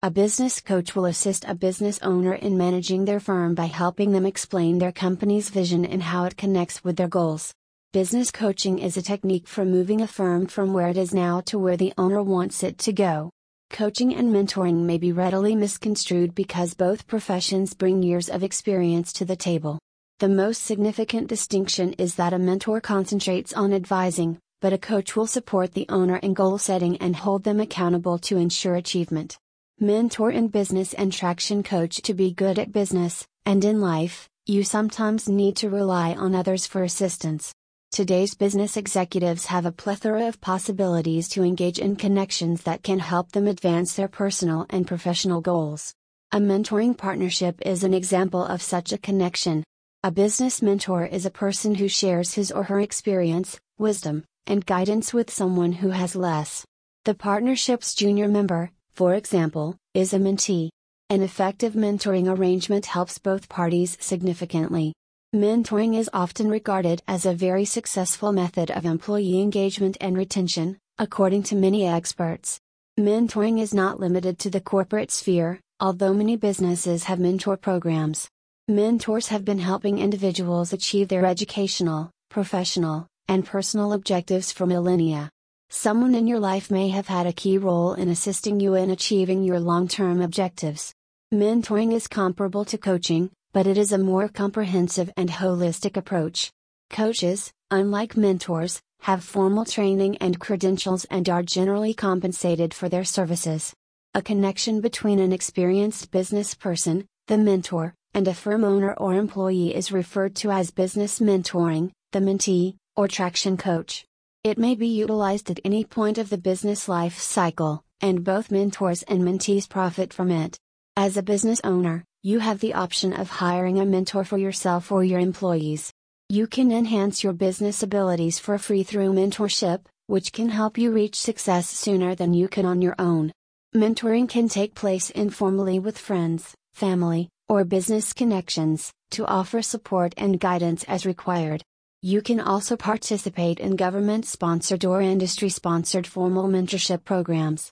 A business coach will assist a business owner in managing their firm by helping them explain their company's vision and how it connects with their goals. Business coaching is a technique for moving a firm from where it is now to where the owner wants it to go. Coaching and mentoring may be readily misconstrued because both professions bring years of experience to the table. The most significant distinction is that a mentor concentrates on advising, but a coach will support the owner in goal setting and hold them accountable to ensure achievement mentor in business and traction coach to be good at business, and in life, you sometimes need to rely on others for assistance. Today's business executives have a plethora of possibilities to engage in connections that can help them advance their personal and professional goals. A mentoring partnership is an example of such a connection. A business mentor is a person who shares his or her experience, wisdom, and guidance with someone who has less. The partnership's junior member, for example, is a mentee. An effective mentoring arrangement helps both parties significantly. Mentoring is often regarded as a very successful method of employee engagement and retention, according to many experts. Mentoring is not limited to the corporate sphere, although many businesses have mentor programs. Mentors have been helping individuals achieve their educational, professional, and personal objectives for millennia. Someone in your life may have had a key role in assisting you in achieving your long term objectives. Mentoring is comparable to coaching, but it is a more comprehensive and holistic approach. Coaches, unlike mentors, have formal training and credentials and are generally compensated for their services. A connection between an experienced business person, the mentor, and a firm owner or employee is referred to as business mentoring, the mentee, or traction coach. It may be utilized at any point of the business life cycle, and both mentors and mentees profit from it. As a business owner, you have the option of hiring a mentor for yourself or your employees. You can enhance your business abilities for free through mentorship, which can help you reach success sooner than you can on your own. Mentoring can take place informally with friends, family, or business connections, to offer support and guidance as required. You can also participate in government sponsored or industry sponsored formal mentorship programs.